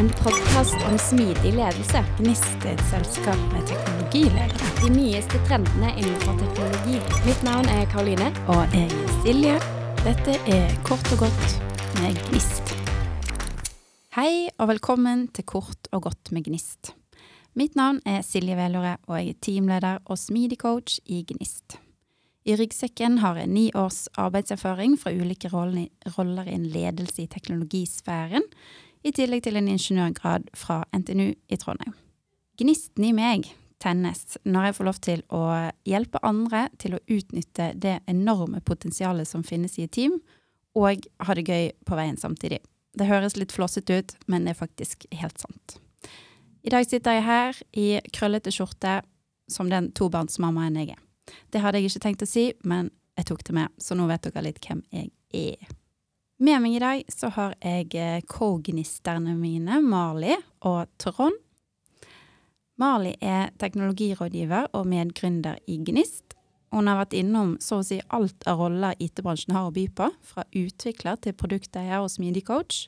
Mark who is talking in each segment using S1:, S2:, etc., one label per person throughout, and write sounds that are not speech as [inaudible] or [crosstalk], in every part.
S1: En podkast om smidig ledelse.
S2: Gnist et selskap med teknologiledere.
S1: De nyeste trendene innenfor teknologi. Mitt navn er Karoline.
S2: Og jeg er Silje. Dette er Kort og godt med Gnist. Hei og velkommen til Kort og godt med Gnist. Mitt navn er Silje Velore, og jeg er teamleder og smidig coach i Gnist. I ryggsekken har jeg ni års arbeidserfaring fra ulike roller innen ledelse i teknologisfæren, i tillegg til en ingeniørgrad fra NTNU i Trondheim. Gnisten i meg tennes når jeg får lov til å hjelpe andre til å utnytte det enorme potensialet som finnes i et team, og ha det gøy på veien samtidig. Det høres litt flåsete ut, men det er faktisk helt sant. I dag sitter jeg her i krøllete skjorte som den tobarnsmammaen jeg er. Det hadde jeg ikke tenkt å si, men jeg tok det med, så nå vet dere litt hvem jeg er. Med meg i dag så har jeg kognisterne co-gnisterne mine, Marli og Trond. Marli er teknologirådgiver og medgründer i Gnist. Hun har vært innom så å si alt av roller IT-bransjen har å by på, fra utvikler til produkteier og smidig coach,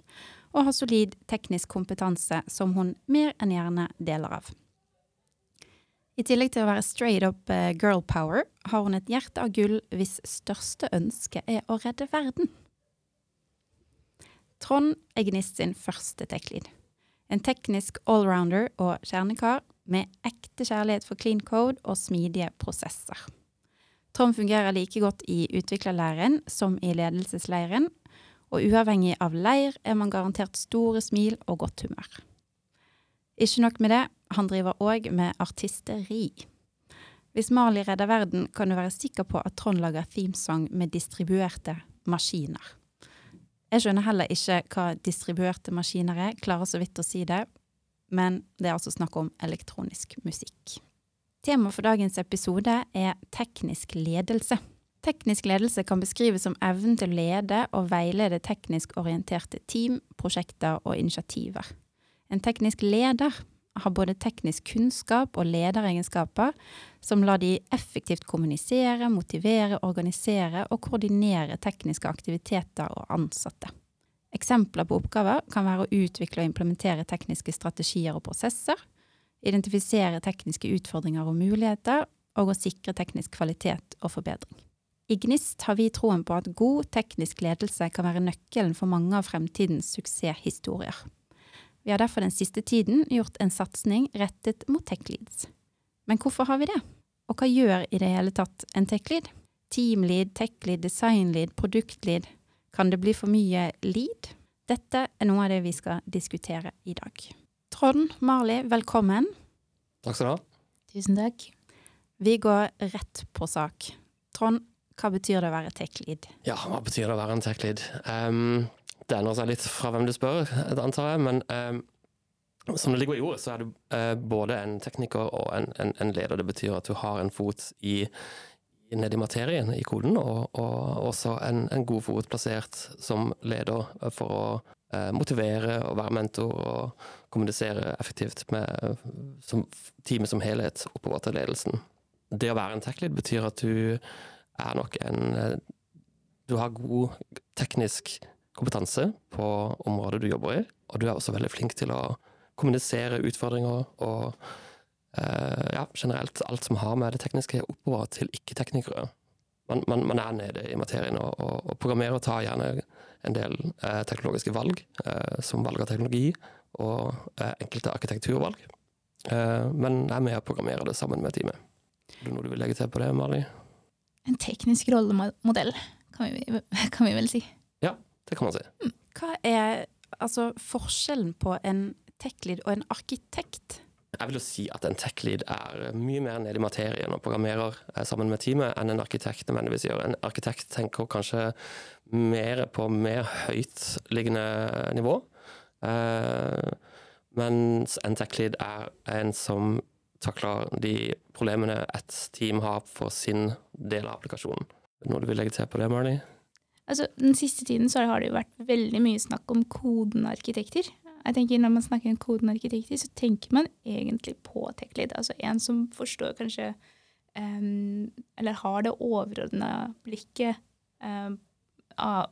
S2: og har solid teknisk kompetanse som hun mer enn gjerne deler av. I tillegg til å være straight up eh, girl power, har hun et hjerte av gull hvis største ønske er å redde verden. Trond er Gnist sin første tech-lead. En teknisk allrounder og kjernekar med ekte kjærlighet for clean code og smidige prosesser. Trond fungerer like godt i utviklerleiren som i ledelsesleiren, og uavhengig av leir er man garantert store smil og godt humør. Ikke nok med det, han driver òg med artisteri. Hvis Marley redder verden, kan du være sikker på at Trond lager themesong med distribuerte maskiner. Jeg skjønner heller ikke hva distribuerte maskiner er, klarer så vidt å si det, men det er altså snakk om elektronisk musikk. Temaet for dagens episode er teknisk ledelse. Teknisk ledelse kan beskrives som evnen til å lede og veilede teknisk orienterte team, prosjekter og initiativer. En teknisk leder har både teknisk kunnskap og lederegenskaper som lar de effektivt kommunisere, motivere, organisere og koordinere tekniske aktiviteter og ansatte. Eksempler på oppgaver kan være å utvikle og implementere tekniske strategier og prosesser, identifisere tekniske utfordringer og muligheter, og å sikre teknisk kvalitet og forbedring. I Gnist har vi troen på at god teknisk ledelse kan være nøkkelen for mange av fremtidens suksesshistorier. Vi har derfor den siste tiden gjort en satsing rettet mot tech-leads. Men hvorfor har vi det? Og hva gjør i det hele tatt en tech-lead? Team-lead, tech-lead, design-lead, produkt-lead. Kan det bli for mye lead? Dette er noe av det vi skal diskutere i dag. Trond Marli, velkommen.
S3: Takk skal du ha.
S2: Tusen takk. Vi går rett på sak. Trond, hva betyr det å være tech-lead?
S3: Ja, hva betyr det å være en tech-lead? Um, det endrer seg litt fra hvem du spør, antar jeg. Men eh, som det ligger i ordet, så er du eh, både en tekniker og en, en, en, leder. Det betyr at du har en fot i, ned i materien, i koden, og, og også en, en, god fot plassert som leder for å eh, motivere og være mentor og kommunisere effektivt med som, teamet som helhet oppover til ledelsen. Det å være en tech-lead betyr at du er nok en Du har god teknisk kompetanse på området du jobber i, og du er også veldig flink til å kommunisere utfordringer og eh, ja, generelt alt som har med det tekniske oppover til ikke-teknikere. Man, man, man, er nede i materien, og, og, og programmerer tar gjerne en del eh, teknologiske valg, eh, som valg av teknologi og eh, enkelte arkitekturvalg. Eh, men jeg er med og programmerer det sammen med teamet. Er det noe du vil legge til på det, Mali?
S4: En teknisk rollemodell, kan vi, kan vi vel si.
S3: Det kan man si.
S2: Mm. Hva er altså, forskjellen på en tech-lead og en arkitekt?
S3: Jeg vil jo si at en tech-lead er mye mer nede i materien og programmerer eh, sammen med teamet enn en arkitekt nødvendigvis gjør. En arkitekt tenker kanskje mer på mer høytliggende nivå. Eh, mens en tech-lead er en som takler de problemene et team har for sin del av applikasjonen. Noe du vil legge til på det, Marnie?
S4: Altså, den siste tiden så har det jo vært veldig mye snakk om kodenarkitekter. Jeg tenker Når man snakker om kodenarkitekter, så tenker man egentlig på TechLead. Altså en som forstår kanskje um, Eller har det overordna blikket um,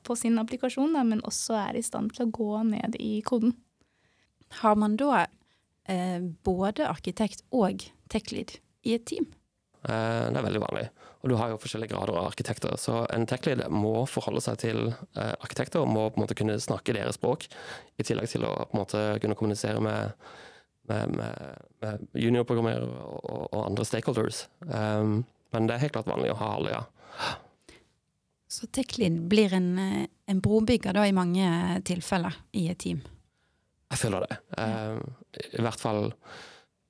S4: på sin applikasjon, da, men også er i stand til å gå ned i koden.
S2: Har man da eh, både arkitekt og tech-lead i et team?
S3: Eh, det er veldig vanlig. Og du har jo forskjellige grader av arkitekter. Så en tech-lead må forholde seg til eh, arkitekter, og må på en måte kunne snakke deres språk, i tillegg til å på en måte kunne kommunisere med, med, med, med juniorprogrammerere og, og, og andre stakeholders. Um, men det er helt klart vanlig å ha alle, ja.
S2: Så tech-lead blir en, eh, en brobygger da i mange tilfeller i et team?
S3: Jeg føler det. Um, I hvert fall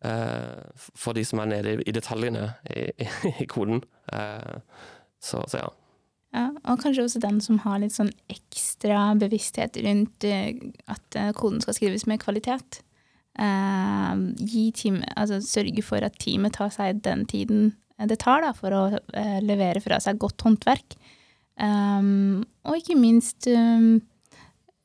S3: for de som er nede i, detaljene i, i, i koden. Eh, så, så, ja.
S4: Ja, og kanskje også den som har litt sånn ekstra bevissthet rundt eh, at eh, koden skal skrives med kvalitet. Eh, team, altså sørge for at teamet tar seg den tiden det tar da, for å levere fra seg godt håndverk. Um, og ikke minst um,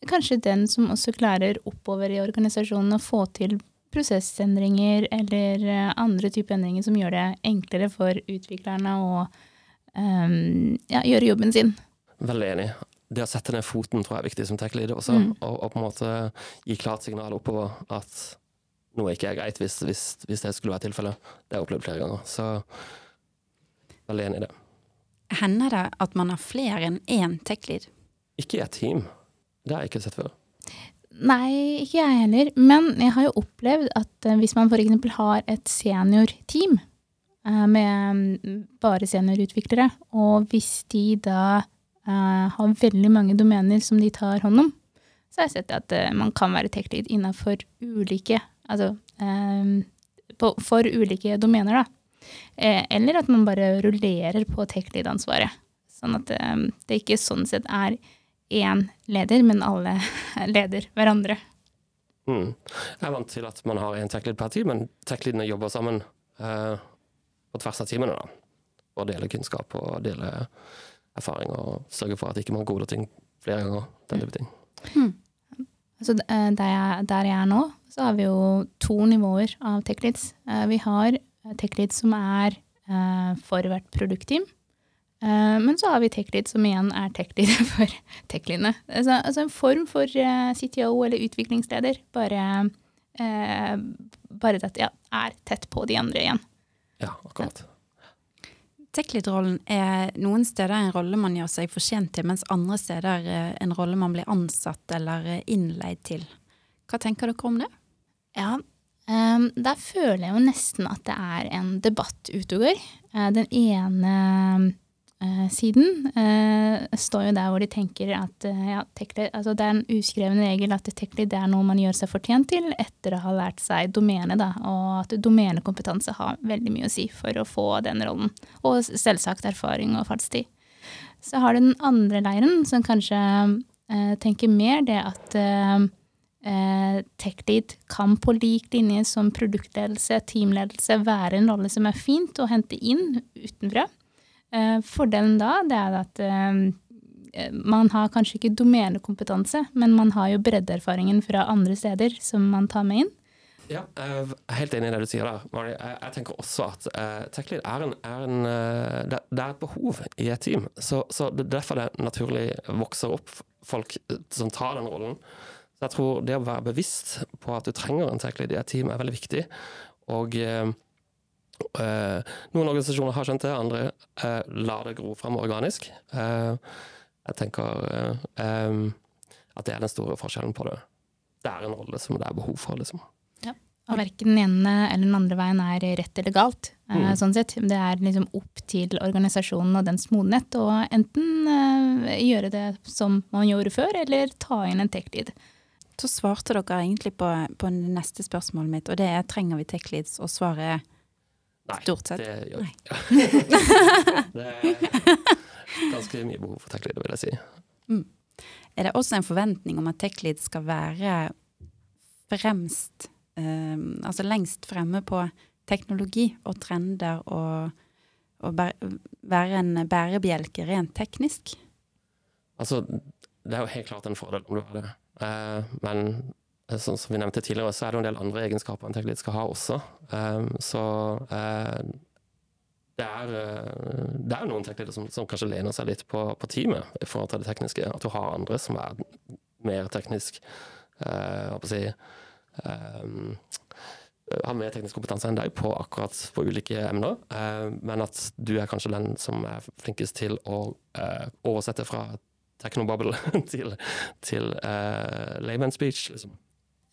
S4: kanskje den som også klarer oppover i organisasjonen å få til prosessendringer eller uh, andre typer endringer som gjør det enklere for utviklerne å um, ja, gjøre jobben sin.
S3: Veldig enig. Det å sette ned foten tror jeg er viktig som tech-leader også. Mm. Og, og, på en måte gi klart signal oppover at noe ikke er greit, hvis, hvis, hvis det skulle være tilfellet. Det har jeg opplevd flere ganger. Så veldig enig i det.
S2: Hender det at man har flere enn én tech-lead?
S3: Ikke i et team. Det har jeg ikke sett før.
S4: Nei, ikke jeg heller. Men jeg har jo opplevd at uh, hvis man f.eks. har et seniorteam uh, med um, bare seniorutviklere, og hvis de da uh, har veldig mange domener som de tar hånd om, så har jeg sett at man kan være tech-lead innenfor ulike Altså for ulike domener, da. Eh, eller at man bare rullerer på tech lead-ansvaret. Sånn at eh, det ikke sånn sett er én leder, men alle [laughs] leder hverandre.
S3: Mm. Jeg er vant til at man har én tech lead per team, men tech leadene jobber sammen eh, på tvers av teamene. da. Og deler kunnskap og deler erfaring og sørge for at ikke man goder ting flere ganger. Den type ting.
S4: Mm. Altså, der, jeg, der jeg er nå, så har vi jo to nivåer av tech leads. Vi har tech-leads som er for hvert produktteam. Uh, men så har vi TechLead som igjen er TechLead [laughs] for tech-leadene. Altså, altså, en form for uh, CTO eller utviklingsleder, bare, bare at ja, er tett på de andre igjen.
S3: Ja, akkurat.
S2: Tech-lead-rollen er noen steder en rolle man gjør seg fortjent til, mens andre steder en rolle man blir ansatt eller innleid til. Hva tenker dere om det?
S4: Ja, Um, der føler jeg jo nesten at det er en debatt ute og går. Uh, den ene siden uh, står jo der hvor de tenker at ja, altså det er en uskreven regel at techlead det er noe man gjør seg fortjent til etter å ha lært seg domene, da, og at domenekompetanse har veldig mye å si for å få den rollen. Og selvsagt erfaring og fartstid. Så har du den andre leiren som kanskje tenker mer det at eh, TechLead kan på lik linje som produktledelse, teamledelse, være en rolle som er fint å hente inn utenfra. Eh, fordelen da det er at eh, man har kanskje ikke domenekompetanse, men man har jo breddeerfaringen fra andre steder som man tar med inn.
S3: Ja, jeg er helt enig i det du sier der, Mari. Jeg, tenker også at TechLead er, en, er en det, er et behov i et team. Så, så det er derfor det naturlig vokser opp folk som tar den rollen. Så jeg tror det å være bevisst på at du trenger en tech lead i et team, er veldig viktig. Og eh, eh, noen organisasjoner har skjønt det, andre eh, lar det gro frem organisk. Eh, jeg tenker eh, eh, at det er den store forskjellen på det. Det er en rolle som det er behov for, liksom.
S4: Ja. Og verken den ene eller den andre veien er rett eller galt. Mm. sånn sett. Det er liksom opp til organisasjonen og dens modenhet å enten gjøre det som man gjorde før, eller ta inn en tech-lead.
S2: Så svarte dere egentlig på, på neste spørsmålet mitt, og det er trenger vi tech leads, og svaret er
S3: Nei,
S2: stort sett
S3: det gjør Nei. [laughs] det er ganske mye behov for tech lead, vil jeg si. Mm.
S2: Er det også en forventning om at tech lead skal være fremst, um, altså lengst fremme på teknologi og trender og, og være en bærebjelke rent teknisk?
S3: Altså, det er jo helt klart en fordel om du har det. uh, men sånn som vi nevnte tidligere, så er det en del andre egenskaper en tech skal ha også. Eh, så det er, det er noen teknikere som, som, kanskje lener seg litt på, på, teamet i forhold til det tekniske. At du har andre som er mer teknisk, uh, si, um, har mer teknisk kompetanse enn deg på akkurat på ulike emner, uh, men at du er kanskje den som er flinkest til å oversette fra technobubble [laughs] til, til uh, layman speech. liksom.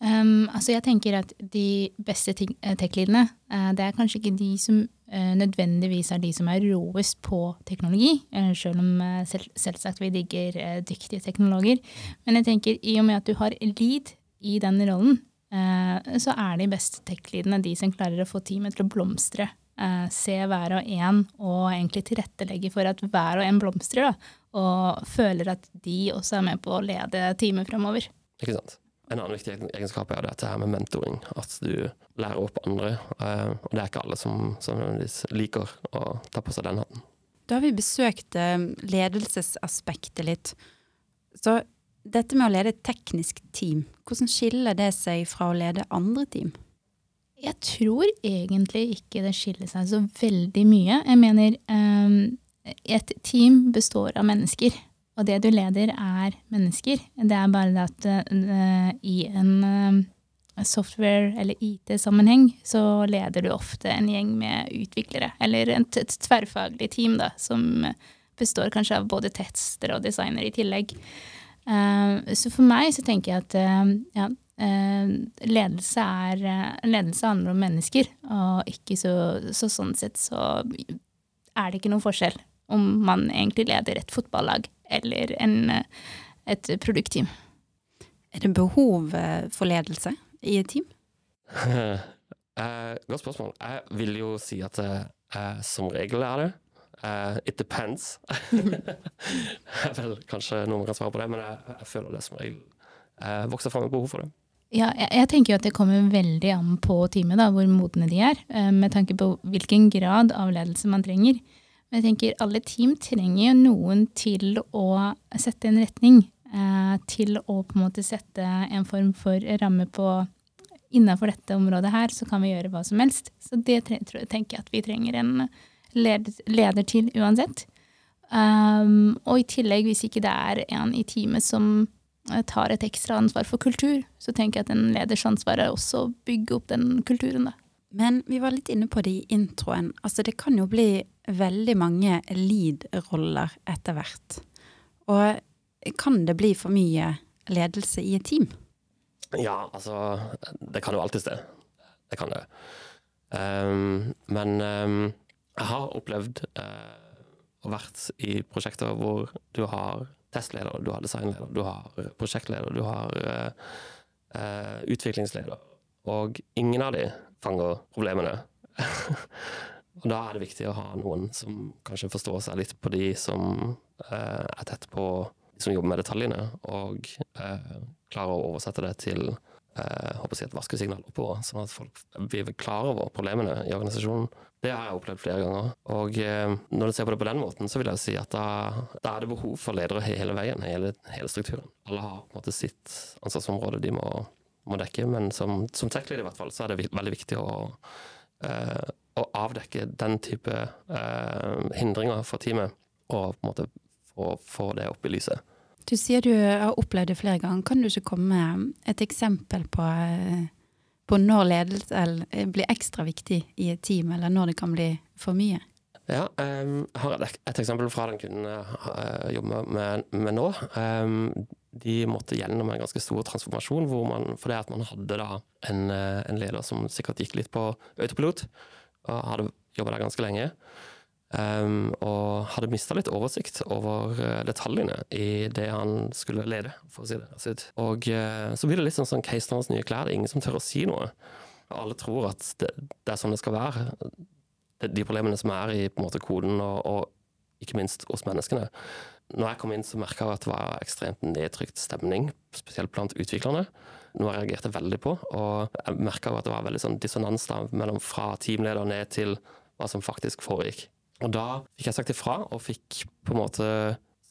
S4: Um, altså jeg tenker at de beste tech-leadene, uh, det er kanskje ikke de som uh, nødvendigvis er de som er råest på teknologi, uh, selv om selv, selvsagt vi digger dyktige teknologer. Men jeg tenker i og med at du har lead i den rollen, så er de beste tech-leadene de som klarer å få teamet til å blomstre. se hver og en og egentlig tilrettelegge for at hver og en blomstrer, da, og føler at de også er med på å lede teamet fremover.
S3: Ikke sant. En annen viktig egenskap er dette her med mentoring. At du lærer opp andre. Eh, og det er ikke alle som, som liker å ta på seg den hatten.
S2: Da har vi besøkt eh, ledelsesaspektet litt. Så dette med å lede et teknisk team, hvordan skiller det seg fra å lede andre team?
S4: Jeg tror egentlig ikke det skiller seg så veldig mye. Jeg mener, um, et team består av mennesker. Og det du leder, er mennesker. Det er bare det at uh, i en uh, software- eller IT-sammenheng så leder du ofte en gjeng med utviklere. Eller et, et tverrfaglig team da, som består kanskje av både tester og designer i tillegg. Uh, så for meg så tenker jeg at ja, ledelse, er, ledelse handler om mennesker, og ikke så, så sånn sett så er det ikke noen forskjell om man egentlig leder et fotballag eller en, et produktteam.
S2: Er det behov eh, for ledelse i et team?
S3: uh, [laughs] godt spørsmål. Jeg vil jo si at uh, som regel er det. Uh, it depends. [laughs] Jeg vel kanskje noen kan svare på det, men jeg, jeg føler det som regel vokser fram et behov for det.
S4: Ja, jeg, jeg, tenker jo at det kommer veldig an på teamet, da, hvor modne de er, med tanke på hvilken grad av ledelse man trenger. Men jeg tenker alle team trenger jo noen til å sette en retning. Eh, til å på en måte sette en form for ramme på Innafor dette området her så kan vi gjøre hva som helst. Så det tenker jeg at vi trenger en leder, til uansett. Um, og i tillegg, hvis ikke det er en i teamet som eh, tar et ekstra ansvar for kultur, så tenker jeg at en leders ansvar er også å bygge opp den kulturen, da.
S2: Men vi var litt inne på det i introen. Altså det kan jo bli veldig mange lead-roller etter hvert. Og kan det bli for mye ledelse i et team?
S3: Ja, altså Det kan jo alltids det. Det kan det. Um, men um, jeg har opplevd uh, og vært i prosjekter hvor du har testleder, du har designleder, du har prosjektleder, du har uh, uh, utviklingsleder. Og ingen av de fanger problemene. [laughs] Og da er det viktig å ha noen som kanskje forstår seg litt på de som eh, er tett på de som jobber med detaljene, og eh, klarer å oversette det til eh, håper jeg et vaskesignal oppover, sånn at folk blir klar over problemene i organisasjonen. Det har jeg opplevd flere ganger. Og eh, når du ser på det på den måten, så vil jeg si at da, da er det behov for ledere hele veien, hele, hele, strukturen. Alle har på en måte sitt ansvarsområde de må, må dekke, men som, som tech i hvert fall, så er det veldig viktig å eh, å avdekke den type uh, hindringer for teamet, og på en måte få, få, det opp i lyset.
S2: Du sier du har opplevd det flere ganger. Kan du ikke komme med et eksempel på, eh, på når ledelse blir ekstra viktig i et team, eller når det kan bli for mye?
S3: Ja, um, jeg har et, et, eksempel fra den kunden jeg uh, jobber med, med nå. Um, de måtte gjennom en ganske stor transformasjon, hvor man, fordi at man hadde da en, en leder som sikkert gikk litt på autopilot og hadde jobba der ganske lenge. Um, og hadde mista litt oversikt over uh, detaljene i det han skulle lede, for å si det Og uh, så blir det litt sånn, sånn hans nye klær, det er ingen som tør å si noe. Alle tror at det, det er sånn det skal være. De problemene som er i måte, koden, og, og ikke minst hos menneskene. Når jeg kom inn, så merka jeg at det var ekstremt nedtrykt stemning, spesielt blant utviklerne noe jeg reagerte veldig på. Og jeg merka at det var veldig sånn dissonans da, mellom fra teamleder ned til hva som faktisk foregikk. Og da fikk jeg sagt ifra, og fikk på en måte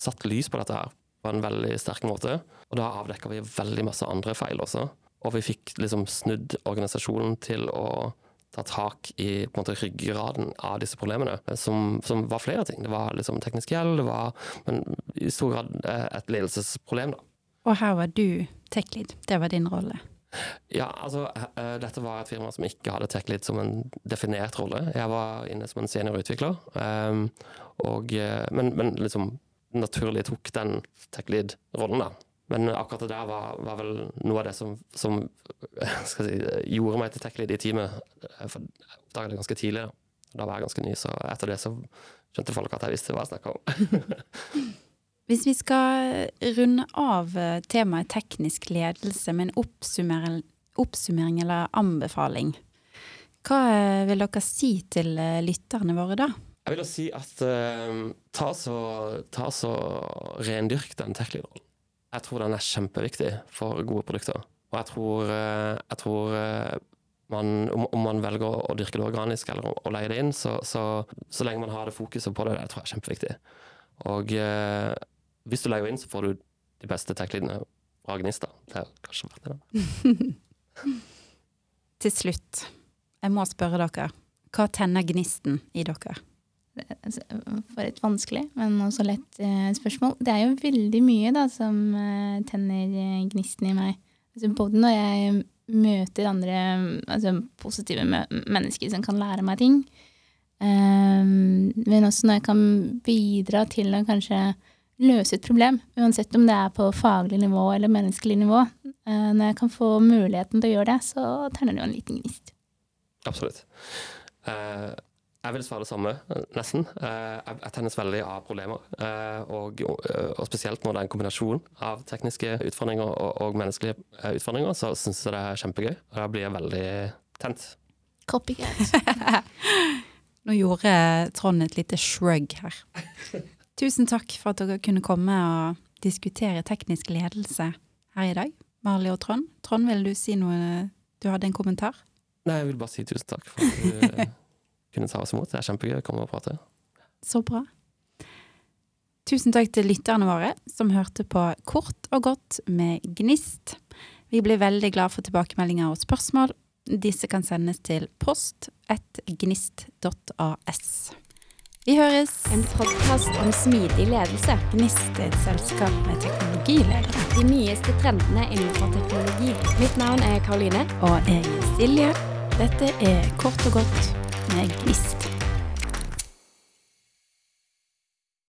S3: satt lys på dette her på en veldig sterk måte. Og da avdekka vi veldig masse andre feil også. Og vi fikk liksom snudd organisasjonen til å ta tak i på en måte ryggraden av disse problemene, som, som var flere ting. Det var liksom teknisk gjeld, det var men i stor grad et ledelsesproblem. da.
S2: Og her var du tech-lead. Det var din rolle.
S3: Ja, altså, eh, dette var et firma som ikke hadde tech-lead som en definert rolle. Jeg var inne som en seniorutvikler, um, og, eh, men, men liksom naturlig tok den tech-lead-rollen, da. Men akkurat det der var, var, vel noe av det som, som [laughs] si, gjorde meg til tech-lead i teamet. Eh, for jeg oppdaget det ganske tidlig. Da. da var jeg ganske ny, så etter det så skjønte folk at jeg visste hva jeg snakka om. [laughs] [laughs]
S2: Hvis vi skal runde av eh, temaet teknisk ledelse med en oppsummering, oppsummering eller anbefaling, hva eh, vil dere si til lytterne våre da?
S3: Jeg vil si at uh, ta så, ta så rendyrk den tech-lead-rollen. Jeg tror den er kjempeviktig for gode produkter. Og jeg tror, uh, jeg tror uh, man, om, man velger å dyrke det organisk eller å, leie det inn, så, så, så, lenge man har det fokuset på det, det tror jeg er kjempeviktig. Og hvis du leier inn, så får du de beste tech-lydene fra Gnister. Det er kanskje verdt det. [laughs]
S2: Til slutt, jeg må spørre dere. Hva tenner gnisten i dere?
S4: For et vanskelig, men også lett eh, spørsmål. Det er jo veldig mye da, som eh, tenner eh, gnisten i meg. Altså, både når jeg møter andre altså, positive mennesker som kan lære meg ting, um, men også når jeg kan bidra til å kanskje løse et problem, uansett om det er på faglig nivå eller menneskelig nivå. Eh, når jeg kan få muligheten til å gjøre det, så tenner det jo en liten gnist.
S3: Absolutt. Eh, jeg vil svare det samme, nesten. Eh, jeg tennes veldig av problemer. Og, og, spesielt når det er en kombinasjon av tekniske utfordringer og, og menneskelige utfordringer, så syns jeg det er kjempegøy. Og da blir jeg veldig tent.
S4: Copycat. [laughs]
S2: Nå gjorde Trond et lite shrug her. [laughs] Tusen takk for at dere kunne komme og diskutere teknisk ledelse her i dag. Marli og Trond. Trond, vil du si noe? Du hadde en kommentar?
S3: Nei, jeg vil bare si tusen takk for at du eh, [laughs] kunne ta oss imot. Det er kjempegøy å komme og prate.
S2: Så bra. Tusen takk til lytterne våre som hørte på Kort og godt med Gnist. Vi blir veldig glad for tilbakemeldinger og spørsmål. Disse kan sendes til post 1gnist.as. Vi høres.
S1: En podkast om smidig ledelse.
S2: Gnist er et selskap med teknologiledere.
S1: De nyeste trendene innenfor teknologi. Mitt navn er Karoline.
S2: Og jeg er Silje. Dette er Kort og godt med Gnist.